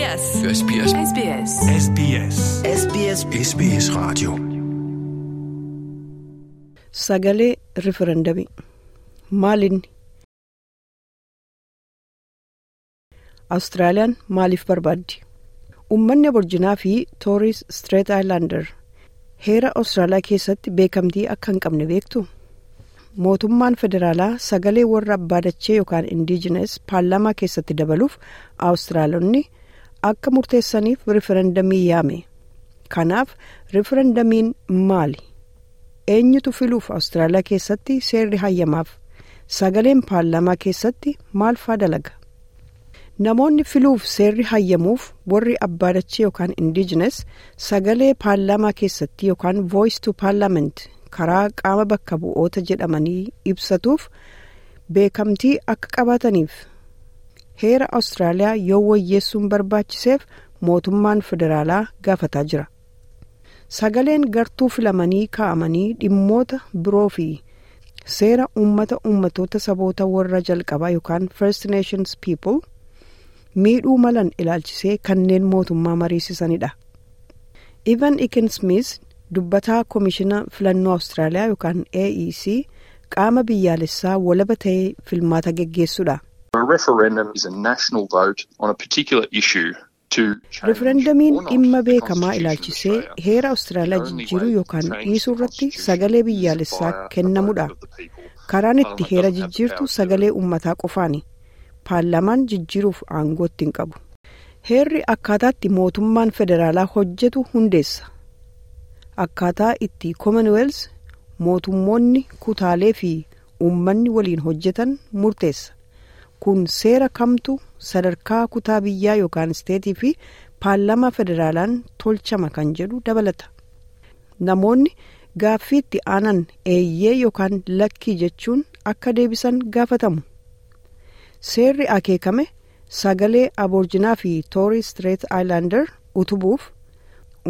SBS. SBS. SBS. SBS. SBS SBS Radio. Sagalee rifarandamii maalinni Awustiraaliyaan maaliif barbaaddi? Uummanni aborjinaa fi Tooris Street Islander heera Awustiraaliyaa keessatti beekamtii akka hin qabne beektu? Mootummaan federaalaa sagalee warra abbaa dachee yookaan indiijinees paarlaamaa keessatti dabaluuf Awustiraalonni akka murteessaniif rifarandamii yaame. Kanaaf rifarandamiin maali? eenyutu filuuf Awustiraaliyaa keessatti seerri hayyamaaf sagaleen paarlaamaa keessatti maal faa dalaga namoonni filuuf seerri hayyamuuf warri abbaa dachee yookaan indiijinees sagalee paarlaamaa keessatti yookaan voice to parliament karaa qaama bakka bu'oota jedhamanii ibsatuuf beekamtii akka qabaataniif heera Awustiraaliyaa yoo wayyeessuun barbaachiseef mootummaan federaalaa gaafataa jira. sagaleen gartuu filamanii kaa'amanii dhimmoota biroo fi seera uummata uummatoota saboota warra jalqabaa yookaan first nations people miidhuu malan ilaalchisee kanneen mootummaa mariisisanidha. Ivan Iken Smith dubbataa koomishina filannoo Awustiraaliyaa yookaan AEC qaama biyyaalessaa walaba ta'ee filmaata geggeessudha. Rifarandamiin dhimma beekamaa ilaalchisee heera Awustiraaliyaa jijjiiruu yookaan dhiisuu irratti sagalee biyyaalessaa kennamudha. Karaan itti heera jijjiirtu sagalee uummataa qofaani. Paarlaamaan jijjiiruuf aangoo ittiin qabu. Heerri akkaataatti mootummaan federaalaa hojjetu hundeessa. Akkaataa itti Commonwealth mootummoonni kutaalee fi uummanni waliin hojjetan murteessa. Kun seera kamtu sadarkaa kutaa biyyaa yookaan isteetii fi paarlaamaa federaalaan tolchama kan jedhu dabalata. Namoonni gaaffii itti aanan eeyyee yookaan lakkii jechuun akka deebisan gaafatamu. Seerri akeekame sagalee aboorjinaa fi toorii Street Islander utubuuf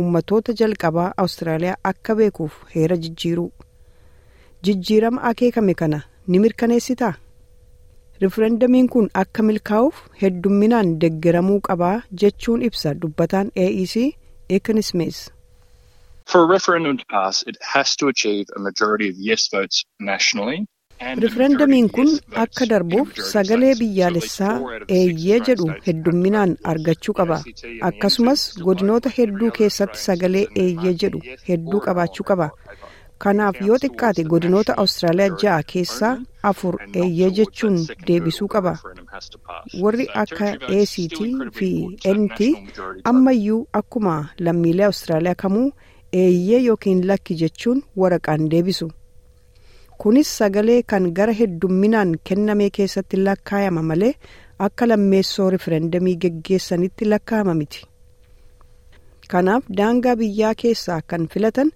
ummatoota jalqabaa Awustiraaliyaa akka beekuuf heera jijjiiruu. Jijjiirama akeekame kana ni mirkaneessitaa? Rifarandamiin kun akka milkaa'uuf heddumminaan deggeramuu qabaa jechuun ibsa dubbataan AEC Smith. For a referendum to pass, it has to achieve a majority of yes votes nationally. Rifarandamiin kun akka darbuuf sagalee biyyaalessaa eeyyee jedhu heddumminaan argachuu qaba. Akkasumas godinoota hedduu keessatti sagalee eeyyee jedhu hedduu qabaachuu qaba. Kanaaf yoo xiqqaate godinoota Awustiraaliyaa ja'a keessaa afur eeyyee jechuun deebisuu qaba. Warri akka ACT fi NT ammayyuu akkuma lammiilee Awustiraaliyaa kamuu eeyyee yookiin lakki jechuun waraqaan deebisu. Kunis sagalee kan gara heddumminaan kennamee keessatti lakkaa'ama malee akka lammeessoo rifarandamii geggeessanitti lakkaa'ama miti. Kanaaf daangaa biyyaa keessaa kan filatan.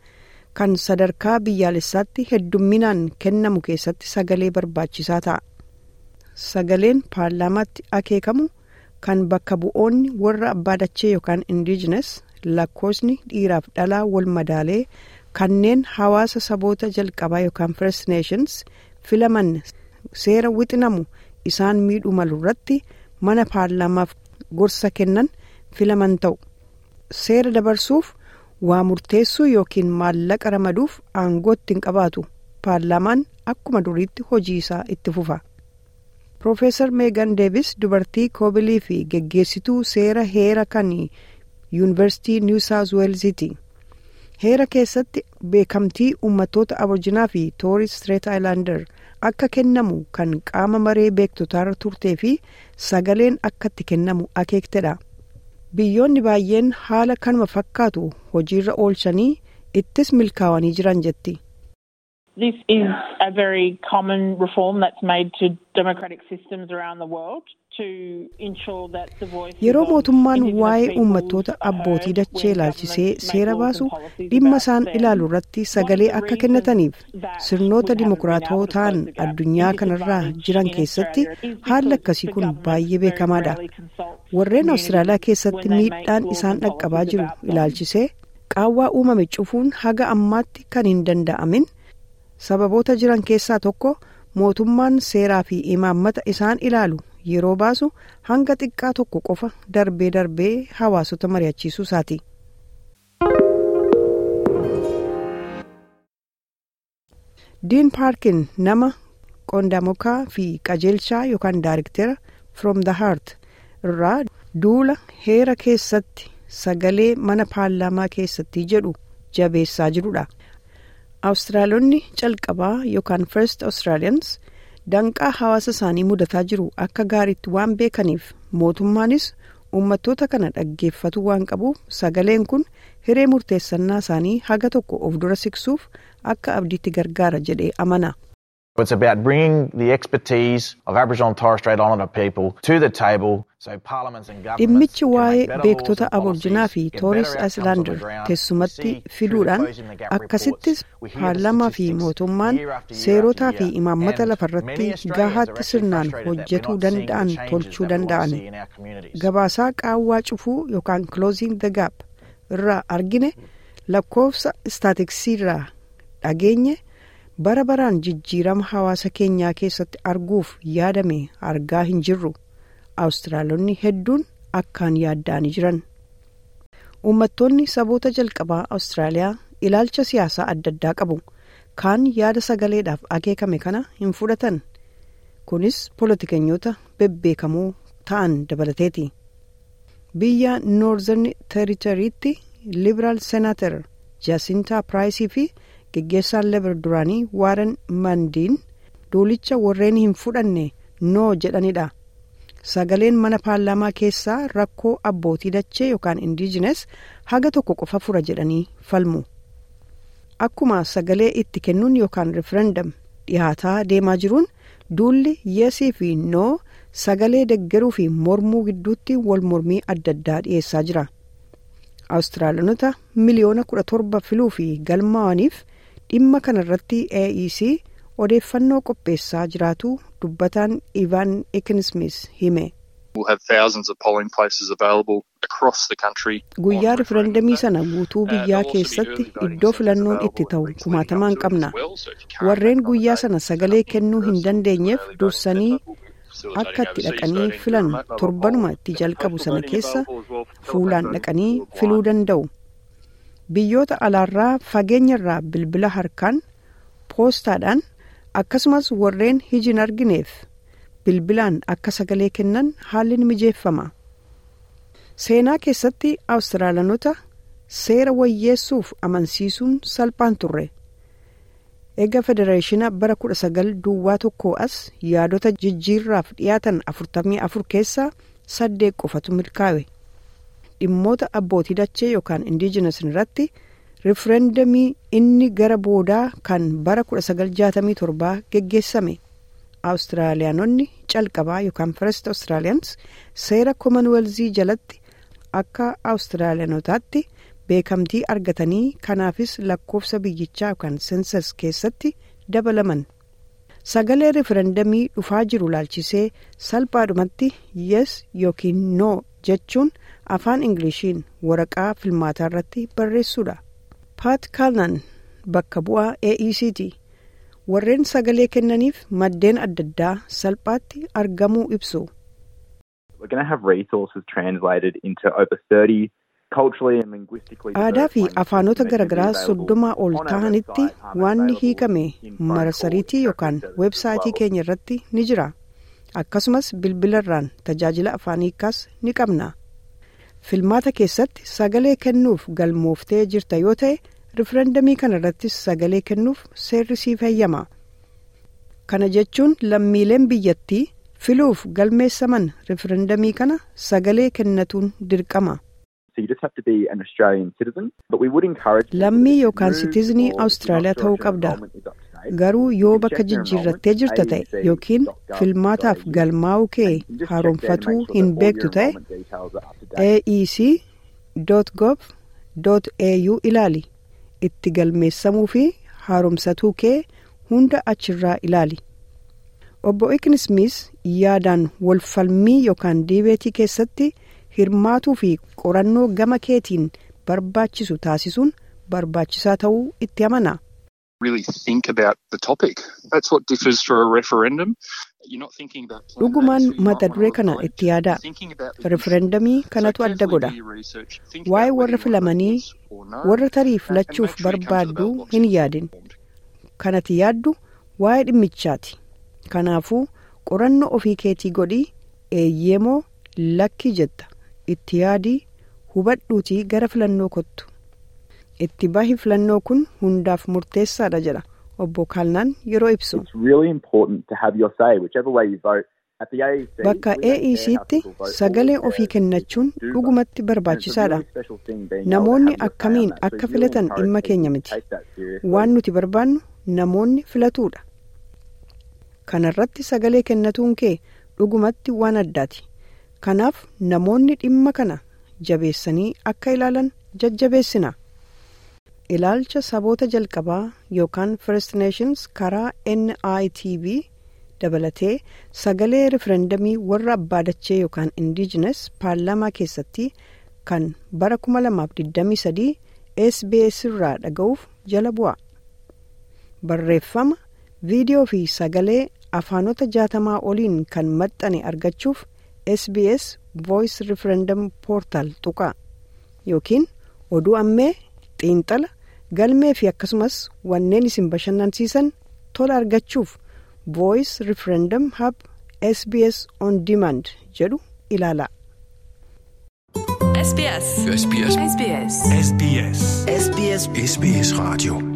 Kan sadarkaa biyyaalessaatti heddumminaan kennamu keessatti sagalee barbaachisaa ta'a. Sagaleen paarlaamaatti akeekamu kan bakka bu'oonni warra abbaa dachee yookaan indiijinees lakkoosni dhiiraaf dhalaa wal madaalee kanneen hawaasa saboota jalqabaa yookaan first nations filaman seera wixinamu isaan miidhuu malu irratti mana paarlaamaaf gorsa kennan filaman ta'u. Seera dabarsuuf. Waa murteessuu yookiin maallaqa ramaduuf aangoo ittiin qabaatu paarlaamaan akkuma duriitti hojii isaa itti fufa. Profeesar Meegan Deevis dubartii koobilii fi geggeessituu seera heera kan yuunivarsiitii Niw Saawuz Weelziiti. Heera keessatti beekamtii uummattoota aborjinaa fi toorii Street Islander akka kennamu kan qaama maree beektotaarra turtee fi sagaleen akka itti kennamu akeektedha. biyyoonni baay'een haala kanuma fakkaatu hojiirra oolchanii ittis milkaa'anii jiran jetti. This is a very common reform that's made to democratic systems around the world to ensure that the voice Yeroo mootummaan waa'ee uummattoota abbootii dachee ilaalchisee seera baasu dhimma isaan ilaalu irratti sagalee akka kennataniif sirnoota dimokiraatoo ta'an addunyaa kanarraa jiran keessatti haalli akkasii kun baay'ee beekamaadha. Warreen Awustiraaliyaa keessatti miidhaan isaan dhaqqabaa jiru ilaalchisee qaawwaa uumame cufuun haga ammaatti kan hin danda'amin sababoota jiran keessaa tokko mootummaan seeraa fi imaammata isaan ilaalu yeroo baasu hanga xiqqaa tokko qofa darbee darbee hawaasota mari'achiisuu isaati. diin paarkin nama qondaamokaa fi qajeelchaa yookaan daariktera from the heart irraa duula heera keessatti sagalee mana paarlaamaa keessatti jedhu jabeessaa jirudha. awustiraalonni calqabaa yookaan first australians danqaa hawaasa isaanii mudataa jiru akka gaariitti waan beekaniif mootummaanis uummattoota kana dhaggeeffatu waan qabuuf sagaleen kun hiree murteessannaa isaanii haga tokko of dura siqsuuf akka abdiitti gargaara jedhee amana. It's about bringing the expertise of Aboriginal and Torres Strait Islander people to the table dhimmichi waa'ee beektota aborjinaa fi tooris ground, keessumatti fiduudhaan akkasittis paarlaamaa fi mootummaan seerotaa fi imaammata lafarratti actually sirnaan hojjetuu danda'an tolchuu danda'an gabaasaa qaawwaa cufuu yookaan closing the gap. Irraa argine lakkoofsa istaatiksiirraa dhageenye bara baraan jijjiirama hawaasa keenyaa keessatti arguuf yaadame argaa hin jirru. Awustiraalonni hedduun akkaan yaadda'anii jiran. Uummattoonni saboota jalqabaa awustiraaliyaa ilaalcha siyaasaa adda addaa qabu. Kaan yaada sagaleedhaaf akeekame kana hin fudhatan. Kunis poolitikanyoota bebbeekamoo ta'an dabalateeti. Biyya noorzan teeritariitti liberaal seenaatar jaasintaa piraayisii fi geggeessaan lebar duraanii waaran mandiin duulicha warreen hin fudhanne noo jedhanidha. Sagaleen mana paarlaamaa keessaa rakkoo abbootii dachee yookaan indiijines haga tokko qofa fura jedhanii falmu. Akkuma sagalee itti kennuun yookaan referendam dhihaataa deemaa jiruun duulli yeesii fi noo sagalee deggeruu fi mormuu gidduutti wal mormii adda addaa dhiyeessaa jira. Awustiraaliyonota miliyoona kudha torba filuu fi galmaa'aniif dhimma kanarratti AEC odeeffannoo qopheessaa jiraatu dubbataan Ivan Ekinismis hime. Guyyaa riferendamii sana guutuu biyyaa keessatti iddoo filannoon itti ta'u kumaatamaan qabna. Warreen guyyaa sana sagalee kennuu hin dandeenyeef dursanii akka itti dhaqanii filan torbanuma itti jalqabu sana keessa fuulaan dhaqanii filuu danda'u. Biyyoota alaarraa fageenyarraa bilbila harkaan poostaadhaan akkasumas warreen hijin argineef bilbilaan akka sagalee kennan haalli ni mijeeffama. Seenaa keessatti Awustiraaliyaanota seera wayyeessuuf amansiisuun salphaan turre. Eega federeeshina bara kudha sagal duwwaa tokkoo as yaadota jijjiirraaf dhiyaatan afurtamii afur keessaa saddeet qofatu milkaa'e. Dhimmoota abbootii dachee yookaan indiijinas irratti riferendamii inni gara boodaa kan bara kudha sagal jaatamii torbaa geggeessame. Awustiraaliyaanonni calqabaa yookaan first Australians seera commonwealzii jalatti akka Awustiraaliyaanotaatti beekamtii argatanii kanaafis lakkoofsa biyyichaa yookaan sensas keessatti dabalaman. Sagalee riferendamii dhufaa jiru laalchisee salphaadhumatti yes yookiin no jechuun afaan Ingiliishiin waraqaa filmaataa irratti barreessuudha. Pat Kalnan bakka bu'aa AECT. warreen sagalee kennaniif maddeen adda addaa salphaatti argamuu ibsu. Aadaa fi afaanota garaagaraa soddomaa ol ta'anitti waan hiikame marsariitii yookaan weebsaayitii keenya irratti ni jira. Akkasumas bilbilarraan tajaajila afaan hiikaas ni qabna. Filmaata keessatti sagalee kennuuf galmooftee jirta yoo ta'e riferendamii kana irrattis sagalee kennuuf seerri siif hayyama. Kana jechuun lammiileen biyyattii filuuf galmeessaman riferendamii kana sagalee kennatuun dirqama. Lammii yookaan sitiiznii Awustiraaliyaa ta'uu qabda. Garuu yoo bakka jijjiirrattee jirta ta'e yookiin filmaataaf galmaa'uu kee haaromfatuu hin beektu ta'e aec.gov.au ilaali. itti galmeessamuu fi haaromsatuu kee hunda achirraa ilaali. Obbo Iknismis yaadaan walfalmii yookaan diibeetii keessatti hirmaatuu fi qorannoo gama keetiin barbaachisu taasisuun barbaachisaa ta'uu itti amana. Dhugumaan mata duree kana itti yaadaa referendamii kanatu adda godha waa'ee warra filamanii warra tarii filachuuf barbaadduu hin yaadin kanati yaaddu waa'ee dhimmichaati kanaafuu qorannoo ofii keetii godhii eeyyeemoo lakkii jetta. Itti yaadii hubadhuutii gara filannoo kottu itti bahi filannoo kun hundaaf murteessaadha jedha obbo Kaalnaan yeroo ibsu. Bakka AEC'tti sagalee ofii kennachuun dhugumatti barbaachisaadha. Namoonni akkamiin akka filatan dhimma keenya miti. Waan nuti barbaannu namoonni filatuudha. Kanarratti sagalee kennatuun kee dhugumatti waan addaati. Kanaaf namoonni dhimma kana jabeessanii akka ilaalan jajjabeessina. Ilaalcha saboota jalqabaa yookaan first nations karaa NITV dabalatee sagalee referendamii warra abbaa dachee yookaan indigenous paarlaamaa keessatti kan bara 2023 SBS irraa dhaga'uuf jala bu'a. Barreeffama viidiyoo fi sagalee afaanota jaatamaa oliin kan maxxane argachuuf SBS voice referendum portal tuqaa yookiin oduu ammee xiinxala galmee fi akkasumas wanneen isin bashannansiisan tola argachuuf voice referendum hub sbs on demand jedhu ilaala. SBS. SBS. SBS. SBS. SBS. SBS Radio.